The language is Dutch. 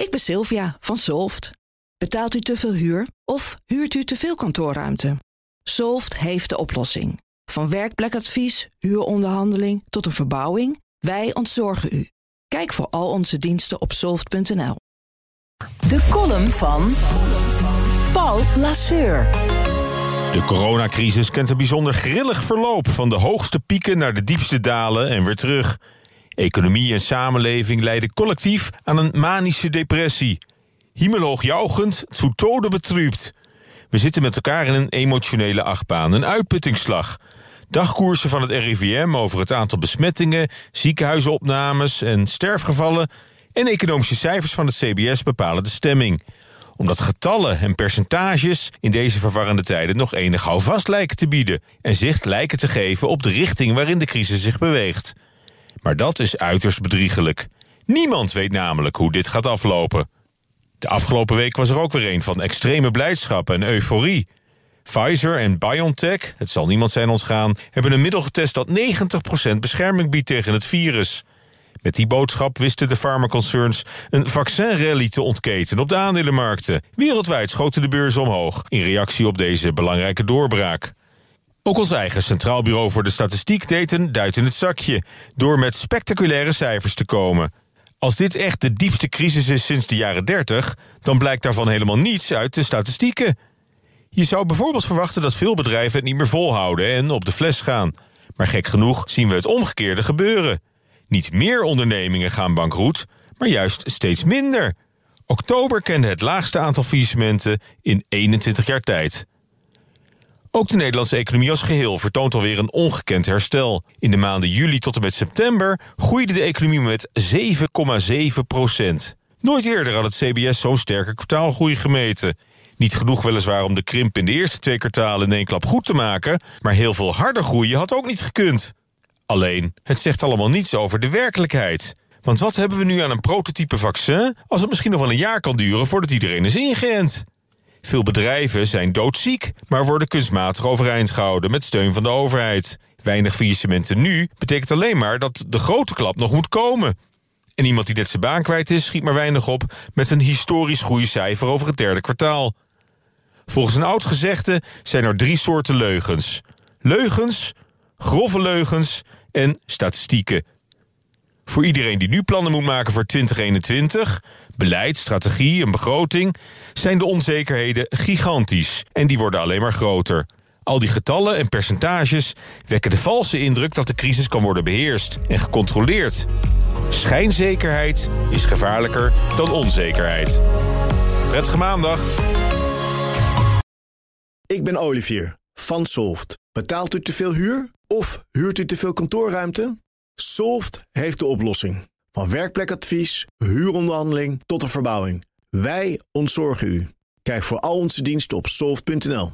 Ik ben Sylvia van Solft. Betaalt u te veel huur of huurt u te veel kantoorruimte? Solft heeft de oplossing. Van werkplekadvies, huuronderhandeling tot een verbouwing, wij ontzorgen u. Kijk voor al onze diensten op soft.nl. De column van Paul Lasseur. De coronacrisis kent een bijzonder grillig verloop... van de hoogste pieken naar de diepste dalen en weer terug. Economie en samenleving leiden collectief aan een manische depressie. Himmelhoog jouwgend, zu tode betrübt. We zitten met elkaar in een emotionele achtbaan, een uitputtingsslag. Dagkoersen van het RIVM over het aantal besmettingen, ziekenhuisopnames en sterfgevallen... en economische cijfers van het CBS bepalen de stemming omdat getallen en percentages in deze verwarrende tijden nog enig houvast lijken te bieden en zicht lijken te geven op de richting waarin de crisis zich beweegt. Maar dat is uiterst bedriegelijk. Niemand weet namelijk hoe dit gaat aflopen. De afgelopen week was er ook weer een van extreme blijdschap en euforie. Pfizer en BioNTech, het zal niemand zijn ontgaan, hebben een middel getest dat 90% bescherming biedt tegen het virus. Met die boodschap wisten de farmaconcerns een vaccinrally te ontketen op de aandelenmarkten. Wereldwijd schoten de beurzen omhoog in reactie op deze belangrijke doorbraak. Ook ons eigen Centraal Bureau voor de Statistiek deed een duit in het zakje... door met spectaculaire cijfers te komen. Als dit echt de diepste crisis is sinds de jaren 30... dan blijkt daarvan helemaal niets uit de statistieken. Je zou bijvoorbeeld verwachten dat veel bedrijven het niet meer volhouden... en op de fles gaan. Maar gek genoeg zien we het omgekeerde gebeuren. Niet meer ondernemingen gaan bankroet, maar juist steeds minder. Oktober kende het laagste aantal faillissementen in 21 jaar tijd. Ook de Nederlandse economie als geheel vertoont alweer een ongekend herstel. In de maanden juli tot en met september groeide de economie met 7,7 procent. Nooit eerder had het CBS zo'n sterke kwartaalgroei gemeten. Niet genoeg weliswaar om de krimp in de eerste twee kwartalen in één klap goed te maken... maar heel veel harder groeien had ook niet gekund. Alleen, het zegt allemaal niets over de werkelijkheid. Want wat hebben we nu aan een prototype vaccin... als het misschien nog wel een jaar kan duren voordat iedereen is ingeënt? Veel bedrijven zijn doodziek, maar worden kunstmatig overeind gehouden met steun van de overheid. Weinig faillissementen nu betekent alleen maar dat de grote klap nog moet komen. En iemand die net zijn baan kwijt is, schiet maar weinig op met een historisch groeicijfer over het derde kwartaal. Volgens een oud gezegde zijn er drie soorten leugens: leugens, grove leugens en statistieken. Voor iedereen die nu plannen moet maken voor 2021, beleid, strategie en begroting, zijn de onzekerheden gigantisch en die worden alleen maar groter. Al die getallen en percentages wekken de valse indruk dat de crisis kan worden beheerst en gecontroleerd. Schijnzekerheid is gevaarlijker dan onzekerheid. Prettige maandag. Ik ben Olivier van Solft. Betaalt u te veel huur of huurt u te veel kantoorruimte? Solft heeft de oplossing. Van werkplekadvies, huuronderhandeling tot een verbouwing. Wij ontzorgen u. Kijk voor al onze diensten op soft.nl.